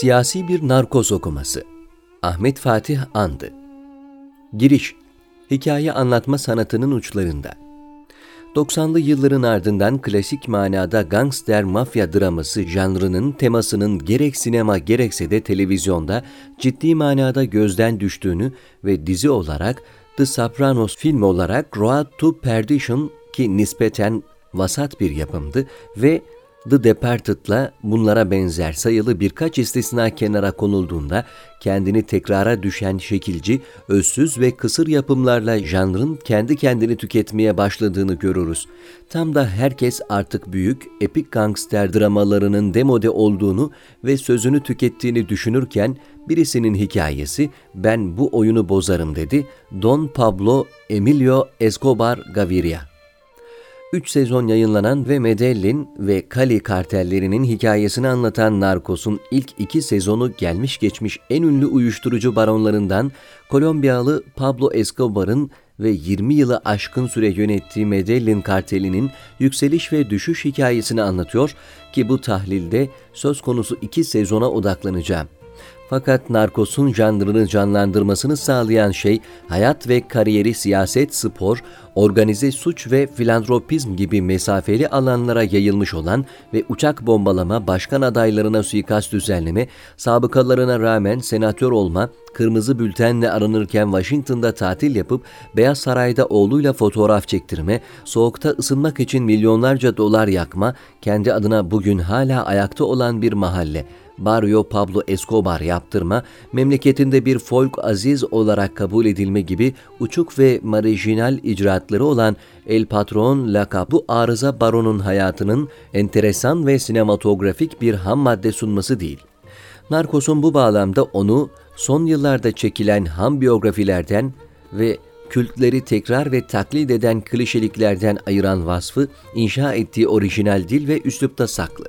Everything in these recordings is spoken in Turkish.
Siyasi bir narkoz okuması. Ahmet Fatih Andı. Giriş. Hikaye anlatma sanatının uçlarında. 90'lı yılların ardından klasik manada gangster mafya draması janrının temasının gerek sinema gerekse de televizyonda ciddi manada gözden düştüğünü ve dizi olarak The Sopranos film olarak Road to Perdition ki nispeten vasat bir yapımdı ve The Departed'la bunlara benzer sayılı birkaç istisna kenara konulduğunda kendini tekrara düşen şekilci, özsüz ve kısır yapımlarla janrın kendi kendini tüketmeye başladığını görürüz. Tam da herkes artık büyük, epik gangster dramalarının demode olduğunu ve sözünü tükettiğini düşünürken birisinin hikayesi ben bu oyunu bozarım dedi Don Pablo Emilio Escobar Gaviria. 3 sezon yayınlanan ve Medellin ve Cali kartellerinin hikayesini anlatan Narcos'un ilk iki sezonu gelmiş geçmiş en ünlü uyuşturucu baronlarından Kolombiyalı Pablo Escobar'ın ve 20 yılı aşkın süre yönettiği Medellin kartelinin yükseliş ve düşüş hikayesini anlatıyor ki bu tahlilde söz konusu iki sezona odaklanacağım. Fakat narkosun janrını canlandırmasını sağlayan şey hayat ve kariyeri siyaset, spor, organize suç ve filantropizm gibi mesafeli alanlara yayılmış olan ve uçak bombalama, başkan adaylarına suikast düzenleme, sabıkalarına rağmen senatör olma, kırmızı bültenle aranırken Washington'da tatil yapıp Beyaz Saray'da oğluyla fotoğraf çektirme, soğukta ısınmak için milyonlarca dolar yakma, kendi adına bugün hala ayakta olan bir mahalle, Barrio Pablo Escobar yaptırma, memleketinde bir folk aziz olarak kabul edilme gibi uçuk ve marjinal icraatları olan El Patron lakabı arıza baronun hayatının enteresan ve sinematografik bir ham madde sunması değil. Narcos'un bu bağlamda onu son yıllarda çekilen ham biyografilerden ve kültleri tekrar ve taklit eden klişeliklerden ayıran vasfı inşa ettiği orijinal dil ve üslupta saklı.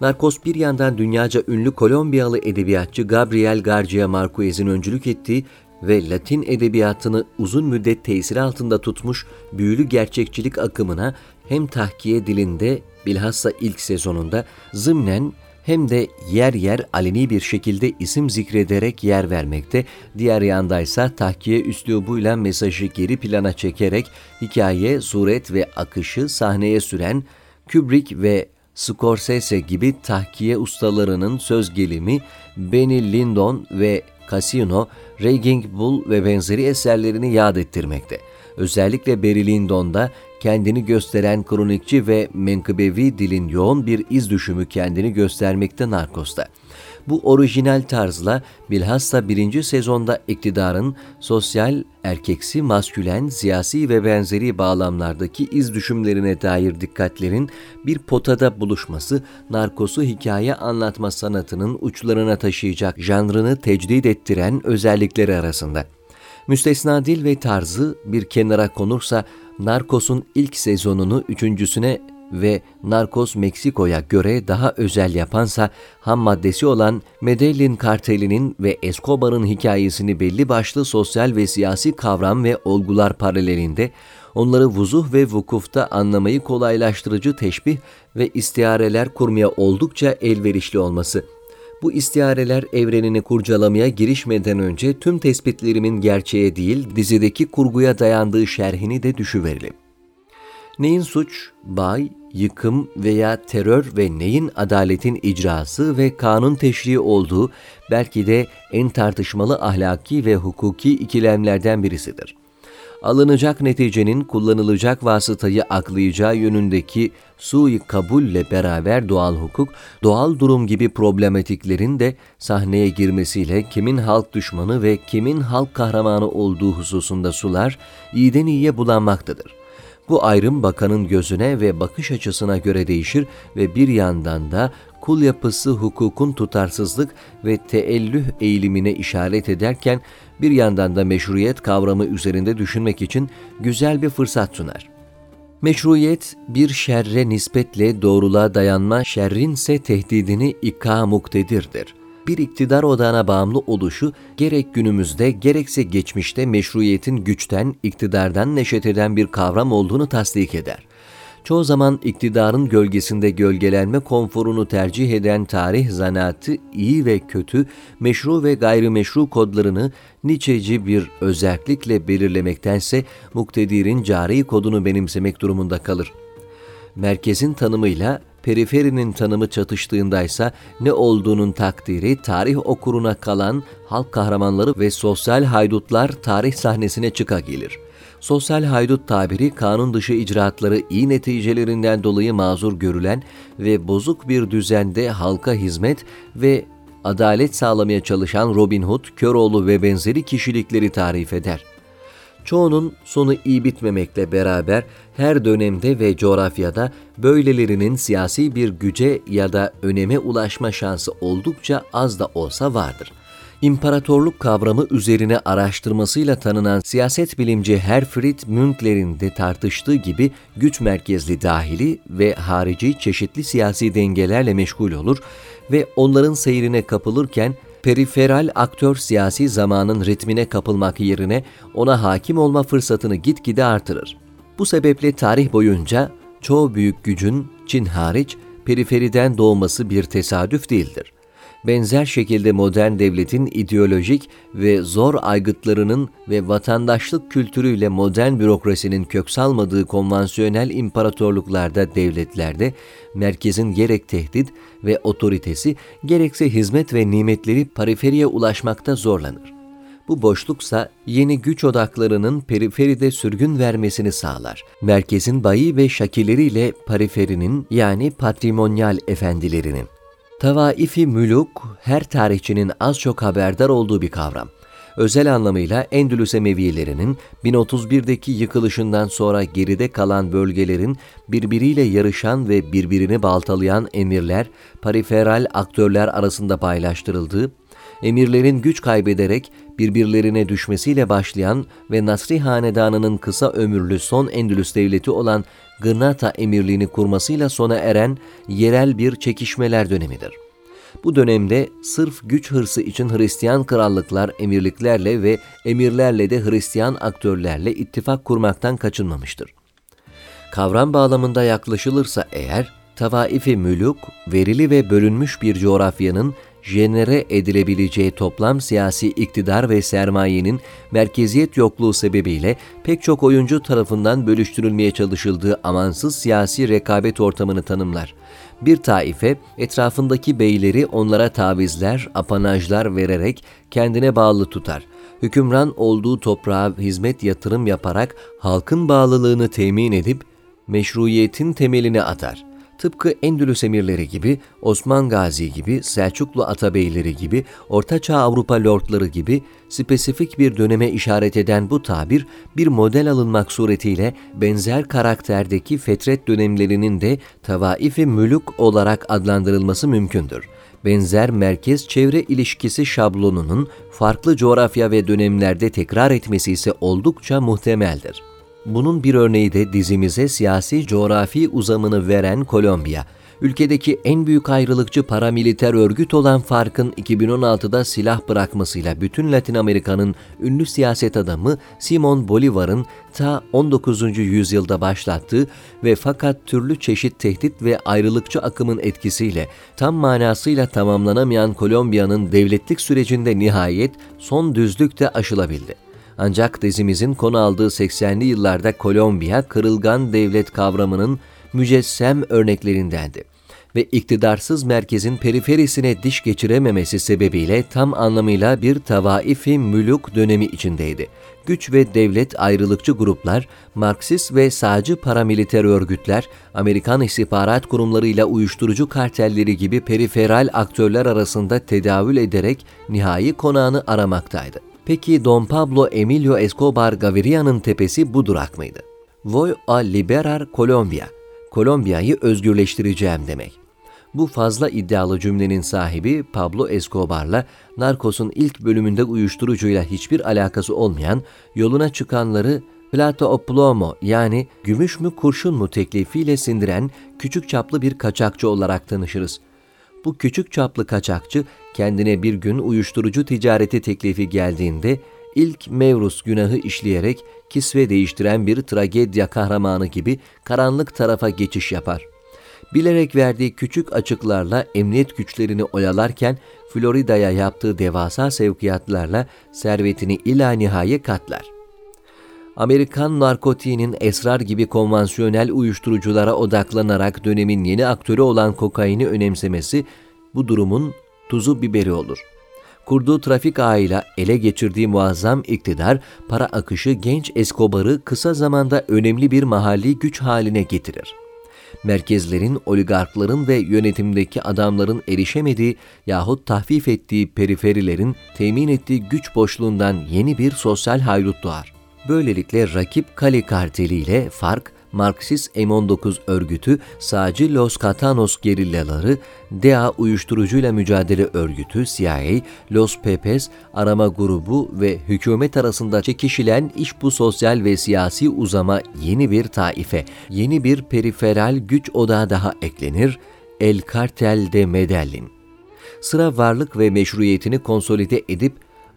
Narkos bir yandan dünyaca ünlü Kolombiyalı edebiyatçı Gabriel García Márquez'in öncülük ettiği ve Latin edebiyatını uzun müddet tesir altında tutmuş büyülü gerçekçilik akımına hem tahkiye dilinde bilhassa ilk sezonunda zımnen hem de yer yer aleni bir şekilde isim zikrederek yer vermekte, diğer yandaysa tahkiye üslubuyla mesajı geri plana çekerek hikaye, suret ve akışı sahneye süren Kubrick ve Scorsese gibi tahkiye ustalarının söz gelimi Benny Lindon ve Casino, Raging Bull ve benzeri eserlerini yad ettirmekte. Özellikle Barry Lyndon'da kendini gösteren kronikçi ve menkıbevi dilin yoğun bir iz düşümü kendini göstermekte Narcos'ta. Bu orijinal tarzla bilhassa birinci sezonda iktidarın sosyal, erkeksi, maskülen, siyasi ve benzeri bağlamlardaki iz düşümlerine dair dikkatlerin bir potada buluşması, narkosu hikaye anlatma sanatının uçlarına taşıyacak janrını tecdid ettiren özellikleri arasında. Müstesna dil ve tarzı bir kenara konursa Narcos'un ilk sezonunu üçüncüsüne ve Narcos Meksiko'ya göre daha özel yapansa ham maddesi olan Medellin kartelinin ve Escobar'ın hikayesini belli başlı sosyal ve siyasi kavram ve olgular paralelinde onları vuzuh ve vukufta anlamayı kolaylaştırıcı teşbih ve istiareler kurmaya oldukça elverişli olması. Bu istiareler evrenini kurcalamaya girişmeden önce tüm tespitlerimin gerçeğe değil dizideki kurguya dayandığı şerhini de düşüverelim. Neyin suç, bay, yıkım veya terör ve neyin adaletin icrası ve kanun teşriği olduğu belki de en tartışmalı ahlaki ve hukuki ikilemlerden birisidir. Alınacak neticenin kullanılacak vasıtayı aklayacağı yönündeki sui kabulle beraber doğal hukuk, doğal durum gibi problematiklerin de sahneye girmesiyle kimin halk düşmanı ve kimin halk kahramanı olduğu hususunda sular iyiden iyiye bulanmaktadır. Bu ayrım bakanın gözüne ve bakış açısına göre değişir ve bir yandan da kul yapısı hukukun tutarsızlık ve teellüh eğilimine işaret ederken bir yandan da meşruiyet kavramı üzerinde düşünmek için güzel bir fırsat sunar. Meşruiyet bir şerre nispetle doğruluğa dayanma şerrinse tehdidini ikka muktedirdir.'' Bir iktidar odağına bağımlı oluşu gerek günümüzde gerekse geçmişte meşruiyetin güçten, iktidardan neşet eden bir kavram olduğunu tasdik eder. çoğu zaman iktidarın gölgesinde gölgelenme konforunu tercih eden tarih zanaatı iyi ve kötü, meşru ve gayrimeşru kodlarını niçeci bir özellikle belirlemektense muktedirin cari kodunu benimsemek durumunda kalır. Merkezin tanımıyla periferinin tanımı çatıştığındaysa ne olduğunun takdiri tarih okuruna kalan halk kahramanları ve sosyal haydutlar tarih sahnesine çıka gelir. Sosyal haydut tabiri kanun dışı icraatları iyi neticelerinden dolayı mazur görülen ve bozuk bir düzende halka hizmet ve adalet sağlamaya çalışan Robin Hood, Köroğlu ve benzeri kişilikleri tarif eder. Çoğunun sonu iyi bitmemekle beraber her dönemde ve coğrafyada böylelerinin siyasi bir güce ya da öneme ulaşma şansı oldukça az da olsa vardır. İmparatorluk kavramı üzerine araştırmasıyla tanınan siyaset bilimci Herfried Münkler'in de tartıştığı gibi güç merkezli dahili ve harici çeşitli siyasi dengelerle meşgul olur ve onların seyrine kapılırken periferal aktör siyasi zamanın ritmine kapılmak yerine ona hakim olma fırsatını gitgide artırır. Bu sebeple tarih boyunca çoğu büyük gücün Çin hariç periferiden doğması bir tesadüf değildir benzer şekilde modern devletin ideolojik ve zor aygıtlarının ve vatandaşlık kültürüyle modern bürokrasinin kök salmadığı konvansiyonel imparatorluklarda, devletlerde merkezin gerek tehdit ve otoritesi gerekse hizmet ve nimetleri periferiye ulaşmakta zorlanır. Bu boşluksa yeni güç odaklarının periferide sürgün vermesini sağlar. Merkezin bayi ve şakileriyle periferinin yani patrimonyal efendilerinin Tavaifi müluk, her tarihçinin az çok haberdar olduğu bir kavram. Özel anlamıyla Endülüs Emeviyelerinin 1031'deki yıkılışından sonra geride kalan bölgelerin birbiriyle yarışan ve birbirini baltalayan emirler, periferal aktörler arasında paylaştırıldığı, emirlerin güç kaybederek birbirlerine düşmesiyle başlayan ve Nasri Hanedanı'nın kısa ömürlü son Endülüs devleti olan Gırnata emirliğini kurmasıyla sona eren yerel bir çekişmeler dönemidir. Bu dönemde sırf güç hırsı için Hristiyan krallıklar emirliklerle ve emirlerle de Hristiyan aktörlerle ittifak kurmaktan kaçınmamıştır. Kavram bağlamında yaklaşılırsa eğer, tavaifi müluk, verili ve bölünmüş bir coğrafyanın jenere edilebileceği toplam siyasi iktidar ve sermayenin merkeziyet yokluğu sebebiyle pek çok oyuncu tarafından bölüştürülmeye çalışıldığı amansız siyasi rekabet ortamını tanımlar. Bir taife etrafındaki beyleri onlara tavizler, apanajlar vererek kendine bağlı tutar. Hükümran olduğu toprağa hizmet yatırım yaparak halkın bağlılığını temin edip meşruiyetin temelini atar.'' Tıpkı Endülüs emirleri gibi, Osman Gazi gibi, Selçuklu atabeyleri gibi, Ortaçağ Avrupa lordları gibi spesifik bir döneme işaret eden bu tabir bir model alınmak suretiyle benzer karakterdeki fetret dönemlerinin de tavaifi mülük olarak adlandırılması mümkündür benzer merkez-çevre ilişkisi şablonunun farklı coğrafya ve dönemlerde tekrar etmesi ise oldukça muhtemeldir. Bunun bir örneği de dizimize siyasi coğrafi uzamını veren Kolombiya. Ülkedeki en büyük ayrılıkçı paramiliter örgüt olan FARC'ın 2016'da silah bırakmasıyla bütün Latin Amerika'nın ünlü siyaset adamı Simon Bolivar'ın ta 19. yüzyılda başlattığı ve fakat türlü çeşit tehdit ve ayrılıkçı akımın etkisiyle tam manasıyla tamamlanamayan Kolombiya'nın devletlik sürecinde nihayet son düzlükte aşılabildi. Ancak dizimizin konu aldığı 80'li yıllarda Kolombiya kırılgan devlet kavramının mücessem örneklerindendi ve iktidarsız merkezin periferisine diş geçirememesi sebebiyle tam anlamıyla bir tavaifi müluk dönemi içindeydi. Güç ve devlet ayrılıkçı gruplar, Marksist ve sağcı paramiliter örgütler, Amerikan istihbarat kurumlarıyla uyuşturucu kartelleri gibi periferal aktörler arasında tedavül ederek nihai konağını aramaktaydı. Peki Don Pablo Emilio Escobar Gaviria'nın tepesi bu durak mıydı? Voy a liberar Colombia. Kolombiya'yı özgürleştireceğim demek. Bu fazla iddialı cümlenin sahibi Pablo Escobar'la Narcos'un ilk bölümünde uyuşturucuyla hiçbir alakası olmayan yoluna çıkanları Plata o plomo yani gümüş mü kurşun mu teklifiyle sindiren küçük çaplı bir kaçakçı olarak tanışırız. Bu küçük çaplı kaçakçı kendine bir gün uyuşturucu ticareti teklifi geldiğinde ilk Mevrus günahı işleyerek kisve değiştiren bir tragedya kahramanı gibi karanlık tarafa geçiş yapar. Bilerek verdiği küçük açıklarla emniyet güçlerini oyalarken Florida'ya yaptığı devasa sevkiyatlarla servetini ila nihaye katlar. Amerikan narkotiğinin esrar gibi konvansiyonel uyuşturuculara odaklanarak dönemin yeni aktörü olan kokaini önemsemesi bu durumun tuzu biberi olur. Kurduğu trafik ağıyla ele geçirdiği muazzam iktidar, para akışı genç Escobar'ı kısa zamanda önemli bir mahalli güç haline getirir. Merkezlerin, oligarkların ve yönetimdeki adamların erişemediği yahut tahfif ettiği periferilerin temin ettiği güç boşluğundan yeni bir sosyal hayrut doğar. Böylelikle rakip Kali karteliyle fark, Marksist M19 örgütü, sağcı Los Catanos gerillaları, DEA uyuşturucuyla mücadele örgütü, CIA, Los Pepes arama grubu ve hükümet arasında çekişilen iş bu sosyal ve siyasi uzama yeni bir taife, yeni bir periferal güç odağı daha eklenir, El Cartel de Medellin. Sıra varlık ve meşruiyetini konsolide edip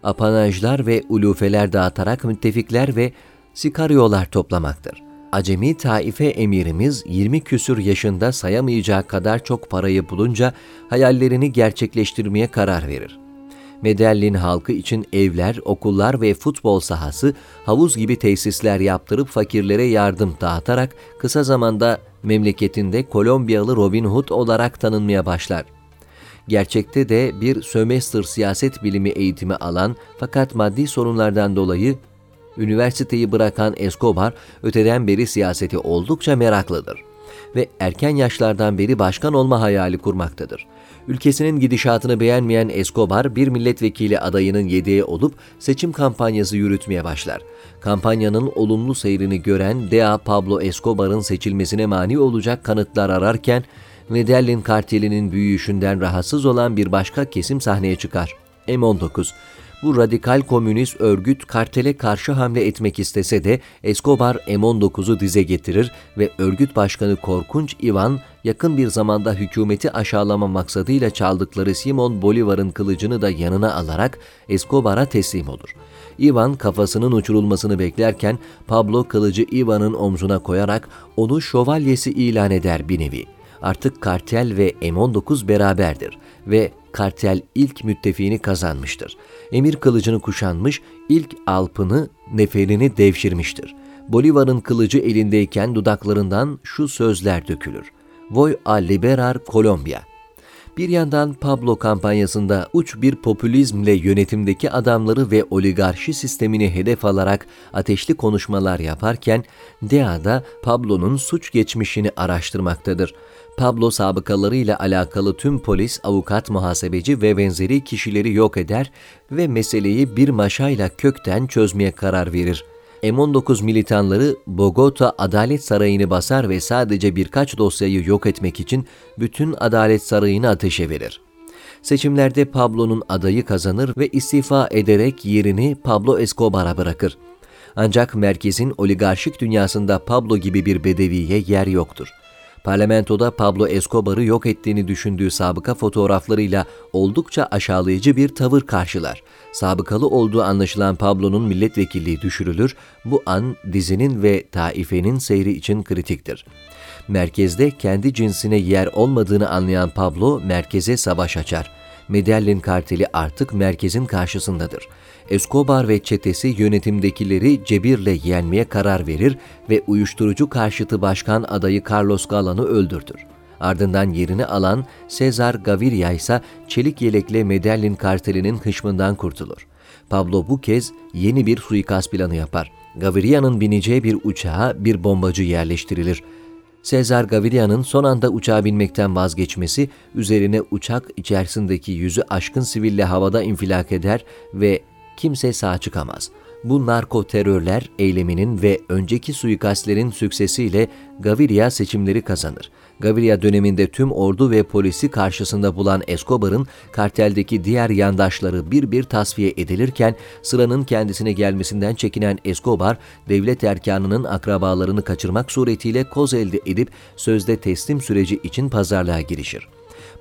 apanajlar ve ulufeler dağıtarak müttefikler ve sikaryolar toplamaktır. Acemi taife emirimiz 20 küsür yaşında sayamayacağı kadar çok parayı bulunca hayallerini gerçekleştirmeye karar verir. Medellin halkı için evler, okullar ve futbol sahası, havuz gibi tesisler yaptırıp fakirlere yardım dağıtarak kısa zamanda memleketinde Kolombiyalı Robin Hood olarak tanınmaya başlar. Gerçekte de bir sömestr siyaset bilimi eğitimi alan fakat maddi sorunlardan dolayı üniversiteyi bırakan Escobar öteden beri siyaseti oldukça meraklıdır ve erken yaşlardan beri başkan olma hayali kurmaktadır. Ülkesinin gidişatını beğenmeyen Escobar bir milletvekili adayının yedeği olup seçim kampanyası yürütmeye başlar. Kampanyanın olumlu seyrini gören DEA Pablo Escobar'ın seçilmesine mani olacak kanıtlar ararken Medellin kartelinin büyüyüşünden rahatsız olan bir başka kesim sahneye çıkar. M19 bu radikal komünist örgüt kartele karşı hamle etmek istese de Escobar M19'u dize getirir ve örgüt başkanı Korkunç Ivan yakın bir zamanda hükümeti aşağılama maksadıyla çaldıkları Simon Bolivar'ın kılıcını da yanına alarak Escobar'a teslim olur. Ivan kafasının uçurulmasını beklerken Pablo kılıcı Ivan'ın omzuna koyarak onu şövalyesi ilan eder bir nevi. Artık kartel ve M19 beraberdir ve kartel ilk müttefiğini kazanmıştır. Emir kılıcını kuşanmış, ilk alpını, neferini devşirmiştir. Bolivar'ın kılıcı elindeyken dudaklarından şu sözler dökülür. Voy a liberar Colombia. Bir yandan Pablo kampanyasında uç bir popülizmle yönetimdeki adamları ve oligarşi sistemini hedef alarak ateşli konuşmalar yaparken DEA'da Pablo'nun suç geçmişini araştırmaktadır. Pablo sabıkalarıyla alakalı tüm polis, avukat, muhasebeci ve benzeri kişileri yok eder ve meseleyi bir maşayla kökten çözmeye karar verir. M19 militanları Bogota Adalet Sarayı'nı basar ve sadece birkaç dosyayı yok etmek için bütün Adalet Sarayı'nı ateşe verir. Seçimlerde Pablo'nun adayı kazanır ve istifa ederek yerini Pablo Escobar'a bırakır. Ancak merkezin oligarşik dünyasında Pablo gibi bir bedeviye yer yoktur parlamentoda Pablo Escobar'ı yok ettiğini düşündüğü sabıka fotoğraflarıyla oldukça aşağılayıcı bir tavır karşılar. Sabıkalı olduğu anlaşılan Pablo'nun milletvekilliği düşürülür. Bu an dizinin ve taifenin seyri için kritiktir. Merkezde kendi cinsine yer olmadığını anlayan Pablo merkeze savaş açar. Medellin karteli artık merkezin karşısındadır. Escobar ve çetesi yönetimdekileri cebirle yenmeye karar verir ve uyuşturucu karşıtı başkan adayı Carlos Galan'ı öldürtür. Ardından yerini alan Cesar Gaviria ise çelik yelekle Medellin kartelinin hışmından kurtulur. Pablo bu kez yeni bir suikast planı yapar. Gaviria'nın bineceği bir uçağa bir bombacı yerleştirilir. Cesar Gaviria'nın son anda uçağa binmekten vazgeçmesi üzerine uçak içerisindeki yüzü aşkın siville havada infilak eder ve kimse sağ çıkamaz. Bu narko terörler eyleminin ve önceki suikastlerin süksesiyle Gaviria seçimleri kazanır. Gaviria döneminde tüm ordu ve polisi karşısında bulan Escobar'ın karteldeki diğer yandaşları bir bir tasfiye edilirken sıranın kendisine gelmesinden çekinen Escobar, devlet erkanının akrabalarını kaçırmak suretiyle koz elde edip sözde teslim süreci için pazarlığa girişir.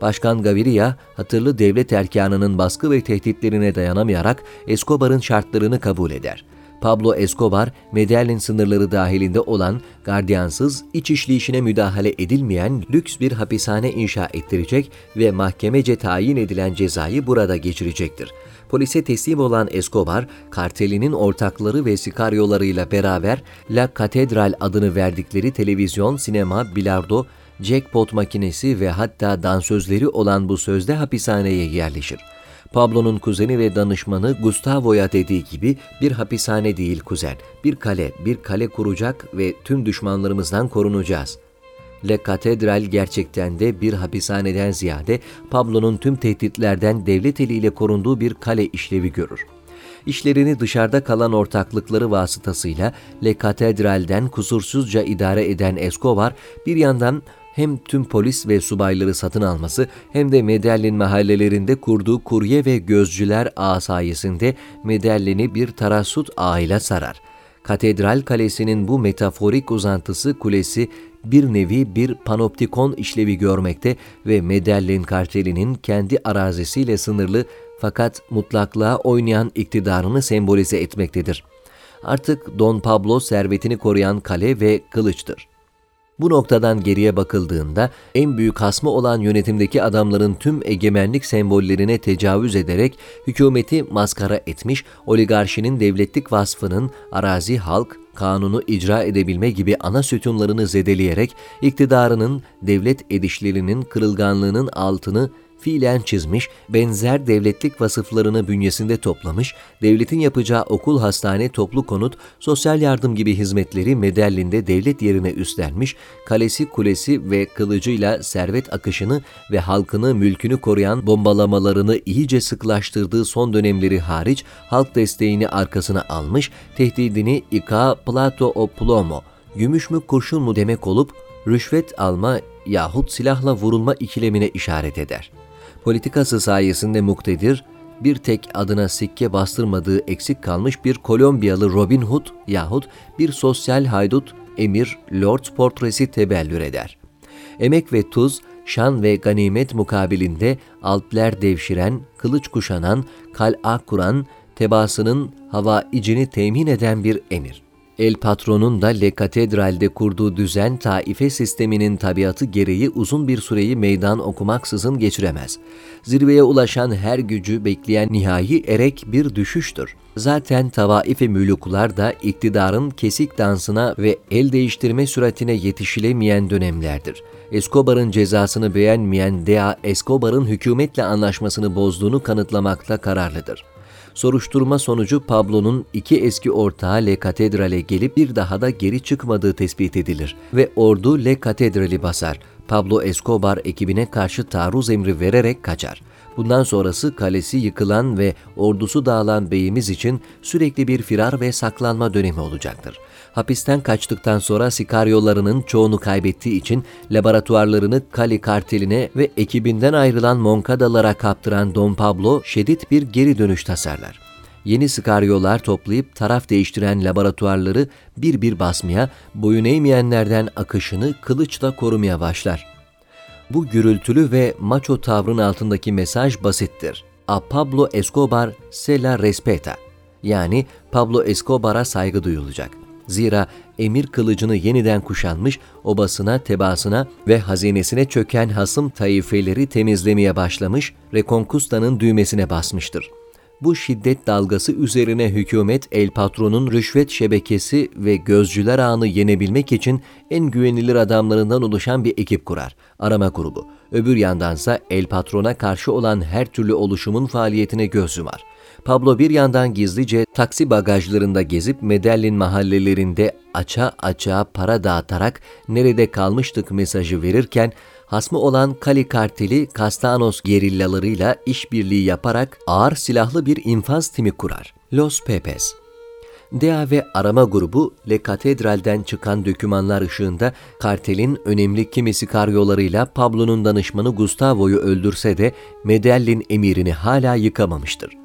Başkan Gaviria, hatırlı devlet erkanının baskı ve tehditlerine dayanamayarak Escobar'ın şartlarını kabul eder. Pablo Escobar, Medellin sınırları dahilinde olan, gardiyansız, iç işleyişine müdahale edilmeyen lüks bir hapishane inşa ettirecek ve mahkemece tayin edilen cezayı burada geçirecektir. Polise teslim olan Escobar, kartelinin ortakları ve sikaryolarıyla beraber La Catedral adını verdikleri televizyon, sinema, bilardo, jackpot makinesi ve hatta dansözleri olan bu sözde hapishaneye yerleşir. Pablo'nun kuzeni ve danışmanı Gustavo'ya dediği gibi bir hapishane değil kuzen, bir kale, bir kale kuracak ve tüm düşmanlarımızdan korunacağız. Le Katedral gerçekten de bir hapishaneden ziyade Pablo'nun tüm tehditlerden devlet eliyle korunduğu bir kale işlevi görür. İşlerini dışarıda kalan ortaklıkları vasıtasıyla Le Katedral'den kusursuzca idare eden Escobar bir yandan hem tüm polis ve subayları satın alması hem de Medellin mahallelerinde kurduğu kurye ve gözcüler ağı sayesinde Medellin'i bir tarasut ağıyla sarar. Katedral Kalesi'nin bu metaforik uzantısı kulesi bir nevi bir panoptikon işlevi görmekte ve Medellin kartelinin kendi arazisiyle sınırlı fakat mutlaklığa oynayan iktidarını sembolize etmektedir. Artık Don Pablo servetini koruyan kale ve kılıçtır. Bu noktadan geriye bakıldığında en büyük hasmı olan yönetimdeki adamların tüm egemenlik sembollerine tecavüz ederek hükümeti maskara etmiş, oligarşinin devletlik vasfının arazi halk, kanunu icra edebilme gibi ana sütunlarını zedeleyerek iktidarının devlet edişlerinin kırılganlığının altını fiilen çizmiş, benzer devletlik vasıflarını bünyesinde toplamış, devletin yapacağı okul, hastane, toplu konut, sosyal yardım gibi hizmetleri Medellinde devlet yerine üstlenmiş, kalesi, kulesi ve kılıcıyla servet akışını ve halkını, mülkünü koruyan bombalamalarını iyice sıklaştırdığı son dönemleri hariç halk desteğini arkasına almış, tehdidini ika plato o plomo, gümüş mü kurşun mu? demek olup rüşvet alma yahut silahla vurulma ikilemine işaret eder politikası sayesinde muktedir, bir tek adına sikke bastırmadığı eksik kalmış bir Kolombiyalı Robin Hood yahut bir sosyal haydut emir lord portresi tebellür eder. Emek ve tuz, şan ve ganimet mukabilinde alpler devşiren, kılıç kuşanan, kal'a kuran, tebasının hava icini temin eden bir emir. El Patron'un da Le Catedral'de kurduğu düzen taife sisteminin tabiatı gereği uzun bir süreyi meydan okumaksızın geçiremez. Zirveye ulaşan her gücü bekleyen nihai erek bir düşüştür. Zaten tavaife müluklar da iktidarın kesik dansına ve el değiştirme süratine yetişilemeyen dönemlerdir. Escobar'ın cezasını beğenmeyen Dea, Escobar'ın hükümetle anlaşmasını bozduğunu kanıtlamakta kararlıdır. Soruşturma sonucu Pablo'nun iki eski ortağı Le Catedral'e gelip bir daha da geri çıkmadığı tespit edilir ve ordu Le Catedral'i basar. Pablo Escobar ekibine karşı taarruz emri vererek kaçar. Bundan sonrası kalesi yıkılan ve ordusu dağılan beyimiz için sürekli bir firar ve saklanma dönemi olacaktır. Hapisten kaçtıktan sonra sikaryolarının çoğunu kaybettiği için laboratuvarlarını Kali karteline ve ekibinden ayrılan Moncadalara kaptıran Don Pablo şiddet bir geri dönüş tasarlar. Yeni sikaryolar toplayıp taraf değiştiren laboratuvarları bir bir basmaya, boyun eğmeyenlerden akışını kılıçla korumaya başlar. Bu gürültülü ve maço tavrın altındaki mesaj basittir. A Pablo Escobar se la respeta. Yani Pablo Escobar'a saygı duyulacak. Zira emir kılıcını yeniden kuşanmış, obasına, tebasına ve hazinesine çöken hasım taifeleri temizlemeye başlamış, Reconquista'nın düğmesine basmıştır. Bu şiddet dalgası üzerine hükümet el patronun rüşvet şebekesi ve gözcüler ağını yenebilmek için en güvenilir adamlarından oluşan bir ekip kurar. Arama grubu. Öbür yandansa el patrona karşı olan her türlü oluşumun faaliyetine göz yumar. Pablo bir yandan gizlice taksi bagajlarında gezip Medellin mahallelerinde aça aça para dağıtarak nerede kalmıştık mesajı verirken hasmı olan Kali karteli Castanos gerillalarıyla işbirliği yaparak ağır silahlı bir infaz timi kurar. Los Pepes DEA ve arama grubu Le Catedral'den çıkan dökümanlar ışığında kartelin önemli kimisi karyolarıyla Pablo'nun danışmanı Gustavo'yu öldürse de Medellin emirini hala yıkamamıştır.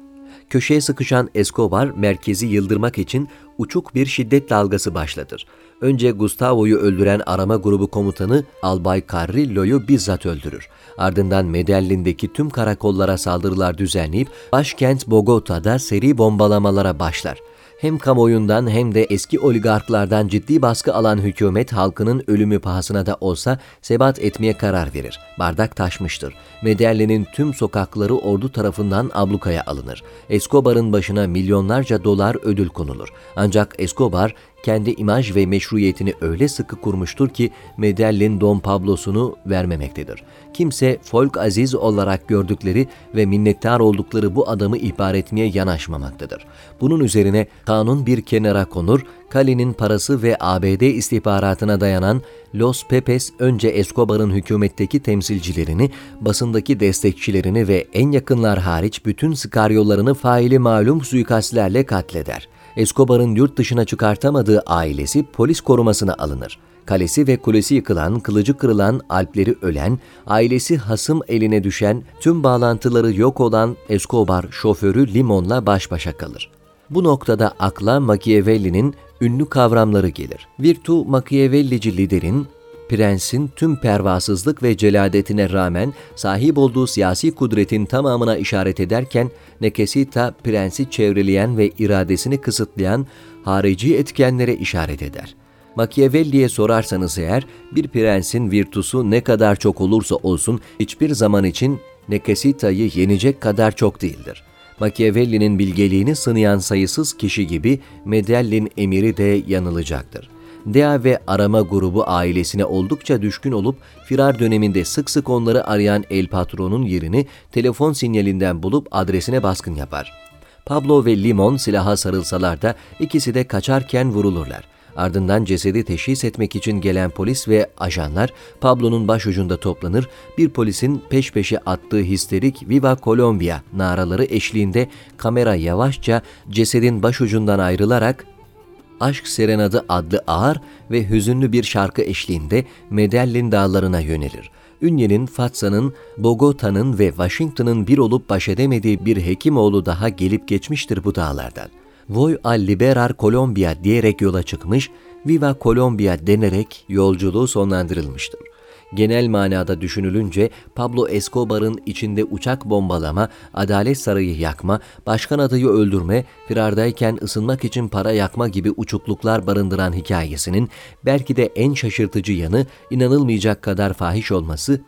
Köşeye sıkışan Escobar merkezi yıldırmak için uçuk bir şiddet dalgası başlatır. Önce Gustavo'yu öldüren arama grubu komutanı Albay Carrillo'yu bizzat öldürür. Ardından Medellin'deki tüm karakollara saldırılar düzenleyip başkent Bogota'da seri bombalamalara başlar hem kamuoyundan hem de eski oligarklardan ciddi baskı alan hükümet halkının ölümü pahasına da olsa sebat etmeye karar verir. Bardak taşmıştır. Medellinin tüm sokakları ordu tarafından ablukaya alınır. Escobar'ın başına milyonlarca dolar ödül konulur. Ancak Escobar kendi imaj ve meşruiyetini öyle sıkı kurmuştur ki Medellin Don Pablo'sunu vermemektedir. Kimse folk aziz olarak gördükleri ve minnettar oldukları bu adamı ihbar etmeye yanaşmamaktadır. Bunun üzerine kanun bir kenara konur, Kali'nin parası ve ABD istihbaratına dayanan Los Pepes önce Escobar'ın hükümetteki temsilcilerini, basındaki destekçilerini ve en yakınlar hariç bütün skaryollarını faili malum suikastlerle katleder. Escobar'ın yurt dışına çıkartamadığı ailesi polis korumasına alınır. Kalesi ve kulesi yıkılan, kılıcı kırılan, alpleri ölen, ailesi hasım eline düşen, tüm bağlantıları yok olan Escobar şoförü Limon'la baş başa kalır. Bu noktada akla Machiavelli'nin ünlü kavramları gelir. Virtu Machiavellici liderin prensin tüm pervasızlık ve celadetine rağmen sahip olduğu siyasi kudretin tamamına işaret ederken Nekesita prensi çevreleyen ve iradesini kısıtlayan harici etkenlere işaret eder. Machiavelli'ye sorarsanız eğer bir prensin virtusu ne kadar çok olursa olsun hiçbir zaman için Nekesita'yı yenecek kadar çok değildir. Machiavelli'nin bilgeliğini sınayan sayısız kişi gibi Medellin emiri de yanılacaktır. Dea ve arama grubu ailesine oldukça düşkün olup firar döneminde sık sık onları arayan El Patron'un yerini telefon sinyalinden bulup adresine baskın yapar. Pablo ve Limon silaha sarılsalar da ikisi de kaçarken vurulurlar. Ardından cesedi teşhis etmek için gelen polis ve ajanlar Pablo'nun başucunda toplanır, bir polisin peş peşe attığı histerik Viva Colombia naraları eşliğinde kamera yavaşça cesedin başucundan ayrılarak Aşk Serenadı adlı ağır ve hüzünlü bir şarkı eşliğinde Medellin dağlarına yönelir. Ünye'nin, Fatsa'nın, Bogota'nın ve Washington'ın bir olup baş edemediği bir Hekimoğlu daha gelip geçmiştir bu dağlardan. Voy al liberar Colombia diyerek yola çıkmış, Viva Colombia denerek yolculuğu sonlandırılmıştır. Genel manada düşünülünce Pablo Escobar'ın içinde uçak bombalama, adalet sarayı yakma, başkan adayı öldürme, firardayken ısınmak için para yakma gibi uçukluklar barındıran hikayesinin belki de en şaşırtıcı yanı inanılmayacak kadar fahiş olması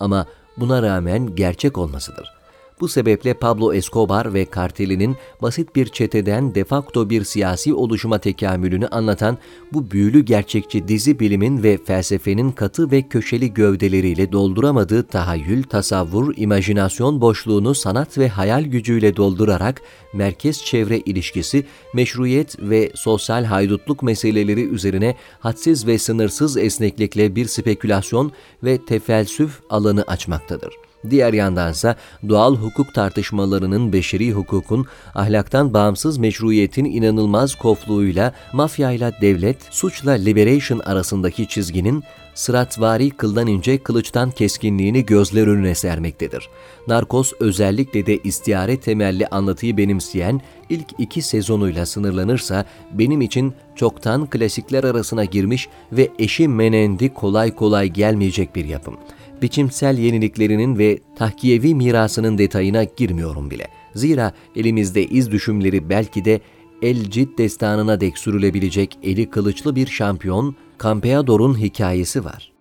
ama buna rağmen gerçek olmasıdır. Bu sebeple Pablo Escobar ve kartelinin basit bir çeteden de facto bir siyasi oluşuma tekamülünü anlatan bu büyülü gerçekçi dizi bilimin ve felsefenin katı ve köşeli gövdeleriyle dolduramadığı tahayyül, tasavvur, imajinasyon boşluğunu sanat ve hayal gücüyle doldurarak merkez-çevre ilişkisi, meşruiyet ve sosyal haydutluk meseleleri üzerine hadsiz ve sınırsız esneklikle bir spekülasyon ve tefelsüf alanı açmaktadır. Diğer yandansa doğal hukuk tartışmalarının beşeri hukukun ahlaktan bağımsız meşruiyetin inanılmaz kofluğuyla mafyayla devlet, suçla liberation arasındaki çizginin sıratvari kıldan ince kılıçtan keskinliğini gözler önüne sermektedir. Narkos özellikle de istiyare temelli anlatıyı benimseyen ilk iki sezonuyla sınırlanırsa benim için çoktan klasikler arasına girmiş ve eşi menendi kolay kolay gelmeyecek bir yapım biçimsel yeniliklerinin ve tahkiyevi mirasının detayına girmiyorum bile. Zira elimizde iz düşümleri belki de El Cid destanına dek sürülebilecek eli kılıçlı bir şampiyon Campeador'un hikayesi var.